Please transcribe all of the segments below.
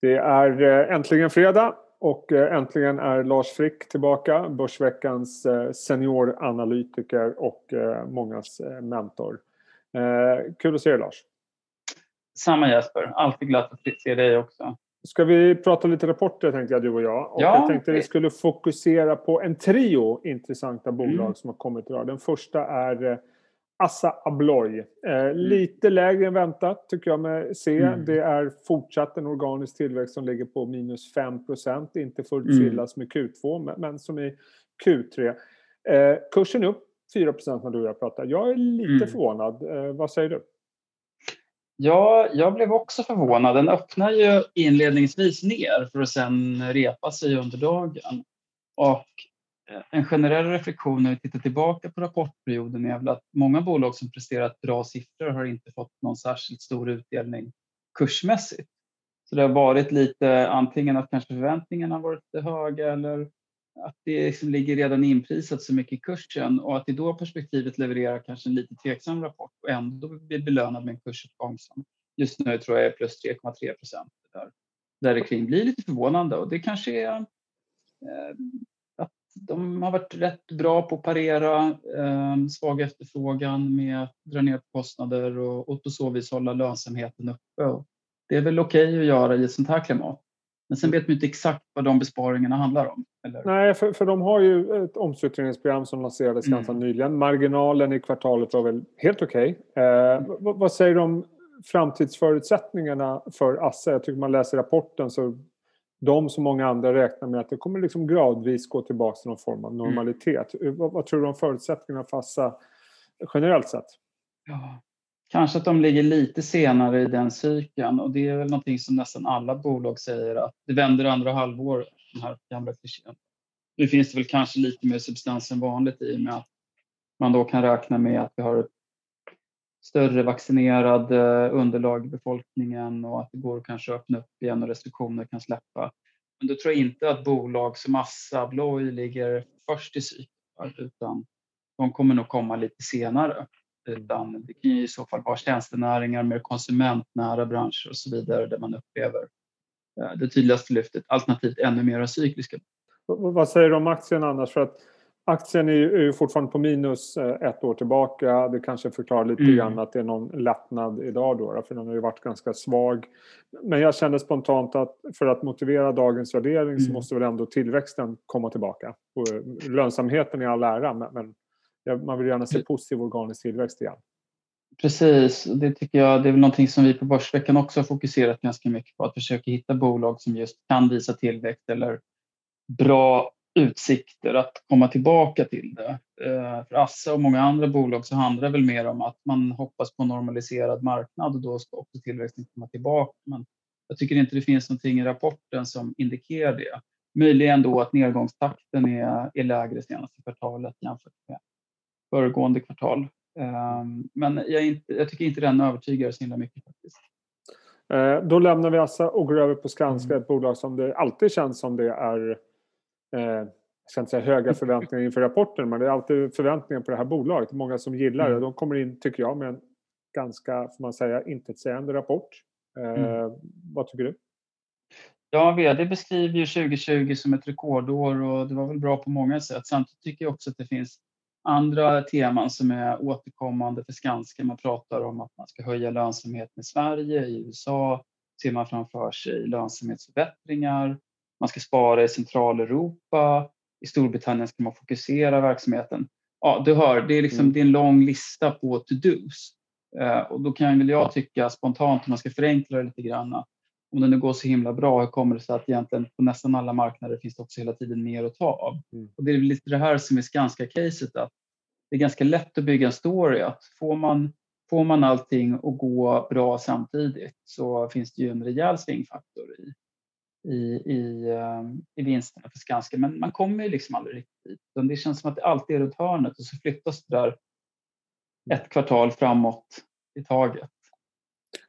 Det är eh, äntligen fredag och eh, äntligen är Lars Frick tillbaka, Börsveckans eh, senioranalytiker och mångas mentor. Kul att se dig Lars. Samma Jesper, alltid glatt att se dig också. Ska vi prata lite rapporter tänkte jag du och jag. Och ja, jag tänkte vi skulle fokusera på en trio intressanta bolag mm. som har kommit idag. Den första är Assa Abloy. Eh, mm. Lite lägre än väntat tycker jag med C. Mm. Det är fortsatt en organisk tillväxt som ligger på minus 5% Inte fullt så illa som i Q2 men, men som i Q3. Eh, kursen upp 4% när du och jag pratar. Jag är lite mm. förvånad. Eh, vad säger du? Ja, jag blev också förvånad. Den öppnar ju inledningsvis ner för att sen repa sig under dagen. Och Eh, en generell reflektion när vi tittar tillbaka på rapportperioden är väl att många bolag som presterat bra siffror har inte fått någon särskilt stor utdelning kursmässigt. Så det har varit lite antingen att kanske förväntningarna har varit lite höga eller att det liksom ligger redan inprisat så mycket i kursen och att i då perspektivet levererar kanske en lite tveksam rapport och ändå blir belönad med en kursuppgång som just nu tror jag är plus 3,3 procent. Där, där det kring blir lite förvånande och det kanske är eh, de har varit rätt bra på att parera eh, svag efterfrågan med att dra ner på kostnader och, och på så vis hålla lönsamheten uppe. Och det är väl okej okay att göra i ett sånt här klimat. Men sen vet man inte exakt vad de besparingarna handlar om. Eller? Nej, för, för de har ju ett omstruktureringsprogram som lanserades mm. ganska nyligen. Marginalen i kvartalet var väl helt okej. Okay. Eh, mm. vad säger du om framtidsförutsättningarna för Assa? Jag tycker man läser rapporten så de som många andra räknar med att det kommer liksom gradvis gå tillbaka till någon form av mm. normalitet. Mm. Vad, vad, tror du om förutsättningarna för Assa generellt sett? Ja, kanske att de ligger lite senare i den cykeln och det är väl någonting som nästan alla bolag säger att det vänder andra halvåret, den här gamla klichén. Nu finns det väl kanske lite mer substans än vanligt i och med att man då kan räkna med att vi har ett större vaccinerad underlag i befolkningen och att det går att kanske öppna upp igen och restriktioner kan släppa. Men då tror jag inte att bolag som Assa Abloy ligger först i cykeln utan de kommer nog komma lite senare. Utan det kan ju i så fall vara tjänstenäringar, mer konsumentnära branscher och så vidare där man upplever eh, det tydligaste lyftet, alternativt ännu mer cykliska. Vad säger du om aktien annars? För att Aktien är ju fortfarande på minus eh, ett år tillbaka. Det kanske förklarar lite mm. grann att det är någon lättnad idag då, för den har ju varit ganska svag. Men jag kände spontant att för att motivera dagens värdering mm. så måste väl ändå tillväxten komma tillbaka. Och eh, lönsamheten i all ära, men man vill gärna se positiv organisk tillväxt igen. Precis, det tycker jag det är väl någonting som vi på Börsveckan också har fokuserat ganska mycket på, att försöka hitta bolag som just kan visa tillväxt eller bra utsikter att komma tillbaka till det. Eh, för Assa och många andra bolag så handlar det väl mer om att man hoppas på en normaliserad marknad och då ska också tillväxten komma tillbaka. Men jag tycker inte det finns någonting i rapporten som indikerar det. Möjligen då att nedgångstakten är, är lägre senaste kvartalet jämfört med föregående kvartal. Ehm, men jag, inte, jag tycker inte den övertygar så himla mycket faktiskt. Eh, då lämnar vi Assa och går över på Skanska, mm. ett bolag som det alltid känns som det är eh, jag ska inte säga höga förväntningar inför rapporten, men det är alltid förväntningar på det här bolaget. Många som gillar det. Mm. De kommer in, tycker jag, med en ganska, får man säga, intetsägande rapport. Eh, mm. Vad tycker du? Ja, vd beskriver ju 2020 som ett rekordår och det var väl bra på många sätt. Samtidigt tycker jag också att det finns andra teman som är återkommande för Skanska. Man pratar om att man ska höja lönsamheten i Sverige, i USA ser man framför sig lönsamhetsförbättringar man ska spara i Centraleuropa, i Storbritannien ska man fokusera verksamheten. Ja, du hör, det är, liksom, mm. det är en lång lista på to-dos. Eh, och då kan väl jag tycka spontant, om man ska förenkla det lite grann, om det nu går så himla bra, hur kommer det sig att egentligen på nästan alla marknader finns det också hela tiden mer att ta av? Mm. Och det är lite det här som är Skanska-caset, att det är ganska lätt att bygga en story, att får man, får man allting att gå bra samtidigt så finns det ju en rejäl svingfaktor i, i, i, ehm, i vinsterna för Skanska. Men man kommer ju liksom aldrig riktigt dit. Det känns som att det alltid är runt hörnet och så flyttas det där ett kvartal framåt i taget.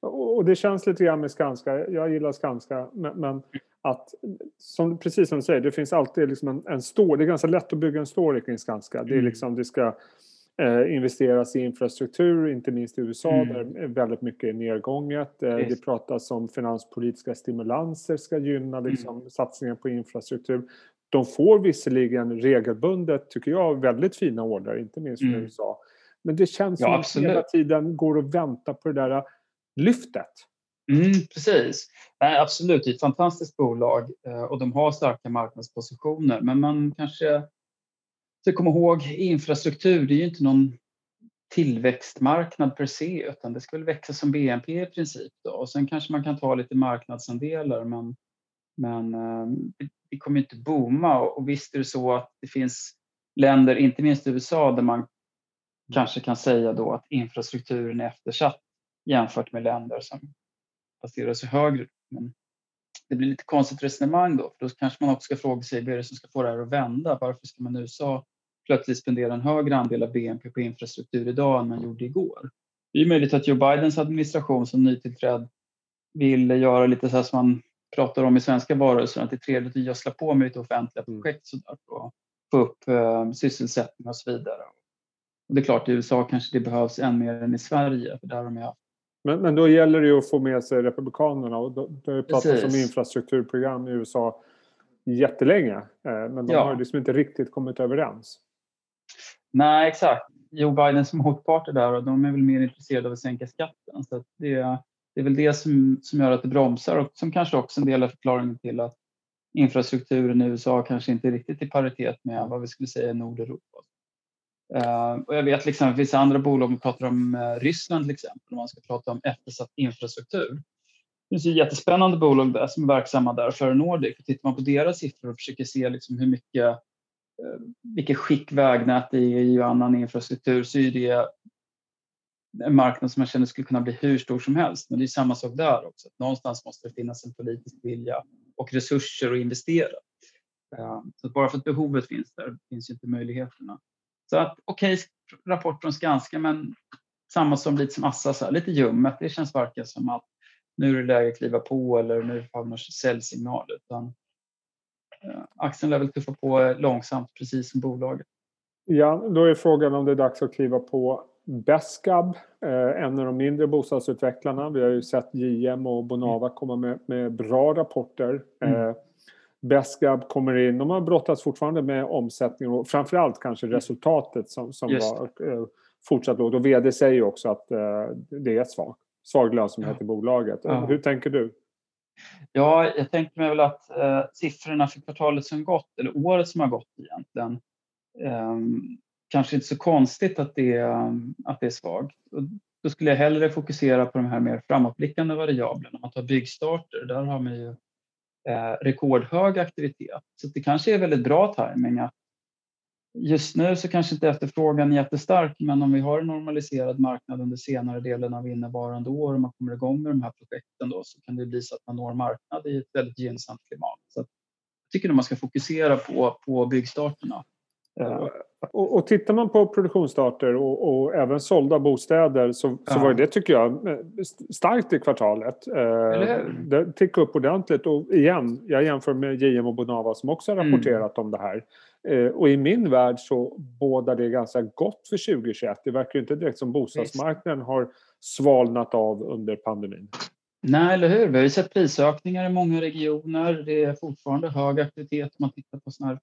Och det känns lite grann med Skanska. Jag gillar Skanska, men att som, precis som du säger, det finns alltid liksom en, en story. Det är ganska lätt att bygga en story kring Skanska. Det, är mm. liksom, det ska Eh, investeras i infrastruktur, inte minst i USA mm. där väldigt mycket är nedgånget. Eh, det pratas om finanspolitiska stimulanser ska gynna liksom, mm. satsningar på infrastruktur. De får visserligen regelbundet, tycker jag, väldigt fina order, inte minst från mm. USA. Men det känns ja, som att hela tiden går och väntar på det där lyftet. Mm, precis. Nej, absolut, det är ett fantastiskt bolag eh, och de har starka marknadspositioner. Men man kanske ska komma ihåg infrastruktur, det är ju inte någon tillväxtmarknad per se utan det ska väl växa som BNP i princip. Då. Och sen kanske man kan ta lite marknadsandelar men, men eh, det kommer inte booma. Och visst är det så att det finns länder, inte minst i USA, där man kanske kan säga då att infrastrukturen är eftersatt jämfört med länder som baserar sig högre. Men det blir lite konstigt resonemang då, för då kanske man också ska fråga sig vad är det som ska få det här att vända? Varför ska man i USA plötsligt spendera en högre andel av BNP på infrastruktur idag än man gjorde igår? Det är möjligt att Joe Bidens administration som nytillträdd vill göra lite så här som man pratar om i svenska varelser, att det är trevligt att gödsla på med lite offentliga mm. projekt så där, och få upp eh, sysselsättning och så vidare. Och det är klart, i USA kanske det behövs än mer än i Sverige, för där har haft men, men då gäller det ju att få med sig Republikanerna och då, det har pratats om infrastrukturprogram i USA jättelänge. Eh, men de ja. har liksom inte riktigt kommit överens. Nej, exakt. Joe Bidens motparter där och de är väl mer intresserade av att sänka skatten. Så det, det är väl det som, som gör att det bromsar och som kanske också en del av förklaringen till att infrastrukturen i USA kanske inte är riktigt i paritet med vad vi skulle säga i Nordeuropa. Uh, och jag vet liksom, det finns andra bolag, man pratar om uh, Ryssland till exempel, om man ska prata om eftersatt infrastruktur. Det finns ju jättespännande bolag där som är verksamma där, för Nordic. Och tittar man på deras siffror och försöker se liksom hur mycket, Eh, vilket skick vägnät det är i och annan infrastruktur så är det en marknad som man känner skulle kunna bli hur stor som helst. Men det är samma sak där också. Någonstans måste det finnas en politisk vilja och resurser att investera. Eh, så bara för att behovet finns där finns ju inte möjligheterna. Så att okej okay, rapport från Skanska men samma som lite som Assa, så här, lite ljummet. Det känns varken som att nu är det läge att kliva på eller nu har vi någon säljsignal utan aktien lär väl tuffa på långsamt precis som bolaget. Ja, då är frågan om det är dags att kliva på Besqab, eh, en av de mindre bostadsutvecklarna. Vi har ju sett JM och Bonava komma med, med bra rapporter. Mm. Eh, Besqab kommer in. De har brottats fortfarande med omsättning och framförallt kanske mm. resultatet som, som var eh, fortsatt lågt. Och vd säger också att eh, det är svag, svag lönsamhet ja. i bolaget. Ja. Hur tänker du? Ja, jag tänker mig väl att eh, siffrorna för kvartalet som gått, eller året som har gått egentligen, eh, kanske inte så konstigt att det, eh, att det är svagt. Och då skulle jag hellre fokusera på de här mer framåtblickande variablerna. Om man tar byggstarter, där har man ju eh, rekordhög aktivitet. Så det kanske är väldigt bra timing att just nu så kanske inte efterfrågan är jättestark men om vi har en normaliserad marknad under senare delen av innevarande år och man kommer igång med de här projekten då så kan det bli så att man når marknad i ett väldigt gynnsamt klimat. Så jag tycker att man ska fokusera på, på byggstarterna. Eh, och, och tittar man på produktionsstarter och, och även sålda bostäder så, så ja. var det tycker jag starkt i kvartalet. Eh, det tickade upp ordentligt och igen, jag jämför med JM och Bonava som också har mm. rapporterat mm. om det här. Eh, och i min värld så bådar det ganska gott för 2021. Det verkar ju inte direkt som bostadsmarknaden har svalnat av under pandemin. Nej, eller hur? Vi har ju sett prisökningar i många regioner. Det är fortfarande hög aktivitet om man tittar på sådana här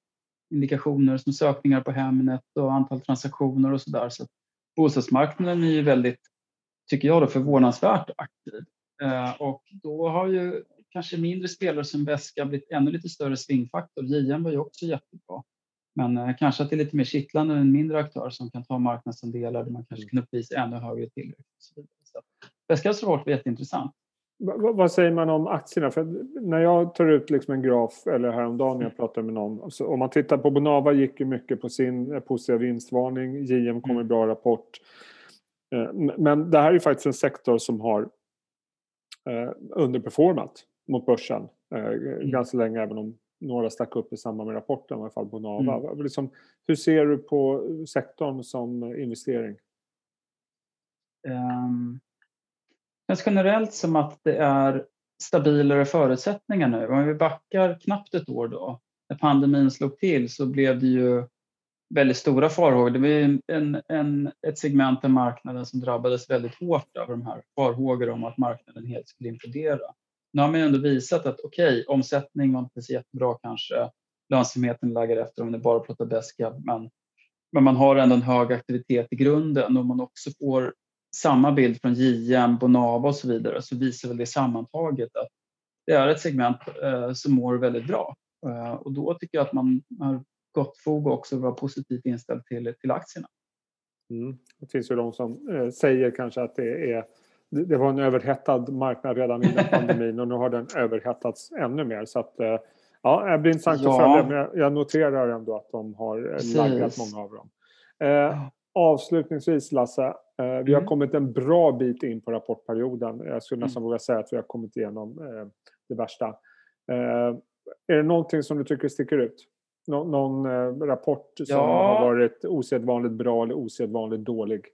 indikationer som sökningar på Hemnet och antal transaktioner och sådär. Så bostadsmarknaden är ju väldigt, tycker jag, då, förvånansvärt aktiv. Eh, och då har ju kanske mindre spelare som Vesca blivit ännu lite större svingfaktor. JM var ju också jättebra. Men eh, kanske att det är lite mer kittlande med en mindre aktör som kan ta marknadsandelar där man kanske mm. kan uppvisa ännu högre tillväxt. Så Vescas rapport var jätteintressant vad säger man om aktierna? För när jag tar ut liksom en graf, eller häromdagen när jag pratade med någon. Så om man tittar på Bonava gick ju mycket på sin eh, positiva vinstvarning. JM kom med mm. bra rapport. Eh, men det här är faktiskt en sektor som har eh, underperformat mot börsen mm. ganska länge. Även om några stack upp i samband med rapporten, i alla fall Bonava. Mm. Liksom, hur ser du på sektorn som investering? Um känns generellt som att det är stabilare förutsättningar nu. Om vi backar knappt ett år då, när pandemin slog till så blev det ju väldigt stora farhågor. Det var en, en, ett segment av marknaden som drabbades väldigt hårt av de här farhågorna om att marknaden helt skulle implodera. Nu har man ändå visat att okej, okay, omsättning var inte så jättebra kanske. Lönsamheten lägger efter om det bara pratar beska, men, men man har ändå en hög aktivitet i grunden och man också får samma bild från JM, Bonava och så vidare så visar väl det sammantaget att det är ett segment eh, som mår väldigt bra. Eh, och då tycker jag att man har gott fog också vara positivt inställd till, till aktierna. Mm. Det finns ju de som eh, säger kanske att det är det var en överhettad marknad redan innan pandemin och nu har den överhettats ännu mer. Så att, eh, ja, det blir intressant ja. att följa men jag noterar ändå att de har eh, Precis. laggat många av dem. Eh, avslutningsvis Lasse, eh, vi har mm. kommit en bra bit in på rapportperioden. Jag skulle nästan mm. våga säga att vi har kommit igenom eh, det värsta. Eh, är det någonting som du tycker sticker ut? Nå någon rapport som ja. har varit osedvanligt bra eller osedvanligt dålig?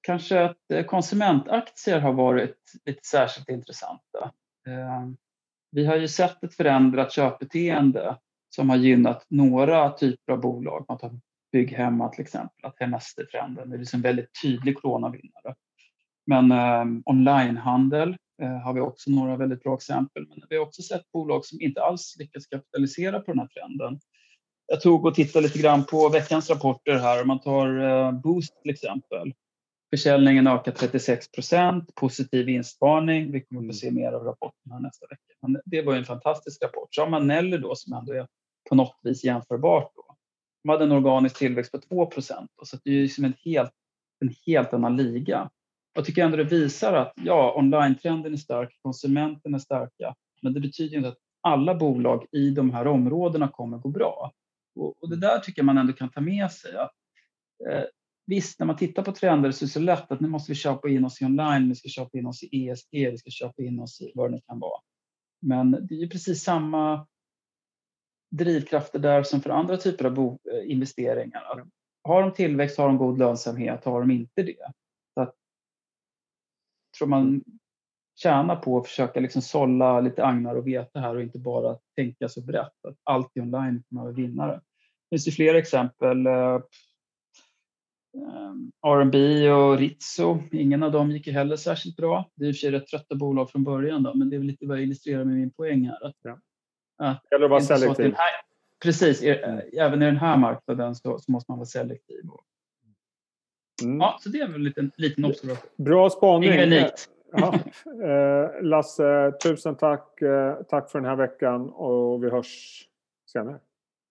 Kanske att konsumentaktier har varit lite särskilt intressanta. Vi har ju sett ett förändrat köpbeteende som har gynnat några typer av bolag. Man tar Bygghemma till exempel, att Hemester-trenden är liksom en väldigt tydlig coronavinnare. Men eh, onlinehandel eh, har vi också några väldigt bra exempel. Men vi har också sett bolag som inte alls lyckas kapitalisera på den här trenden. Jag tog och tittade lite grann på veckans rapporter här. Om man tar eh, Boost till exempel. Försäljningen ökar 36 procent, positiv vinstvarning. Vi kommer att se mer av rapporten här nästa vecka. Men det var en fantastisk rapport. Så har man Nelly då som ändå är på något vis jämförbart. De hade en organisk tillväxt på 2 procent. Så det är ju liksom en helt, en helt annan liga. Jag tycker ändå det visar att ja, online-trenden är stark, konsumenten är starka. Men det betyder inte att alla bolag i de här områdena kommer gå bra. Och, och det där tycker jag man ändå kan ta med sig. Att, eh, visst, när man tittar på trender så är det så lätt att nu måste vi köpa in oss i online, vi ska köpa in oss i ESG, vi ska köpa in oss i vad det nu kan vara. Men det är ju precis samma drivkrafter där som för andra typer av eh, investeringar. Har de tillväxt, har de god lönsamhet, har de inte det. Så att, tror man tjänar på att försöka liksom sålla lite agnar och veta här och inte bara tänka så brett att allt är online kommer att vara vinnare. Det finns ju fler exempel. Eh, ehm, R&B och Ritzo, ingen av dem gick ju heller särskilt bra. Det är i och för sig rätt trötta bolag från början då, men det är väl lite vad jag illustrerar med min poäng här. Att, ja att Eller vara selektiv. Här, precis, även i den här marknaden så, så måste man vara selektiv. Mm. Ja, så det är väl en liten, liten observation. Bra spaning. Inget unikt. Ja. Eh, Lasse, tusen tack. Eh, tack för den här veckan och vi hörs senare.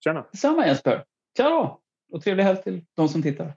Tjena! Detsamma Jesper. Tja då! Och trevlig helg till de som tittar.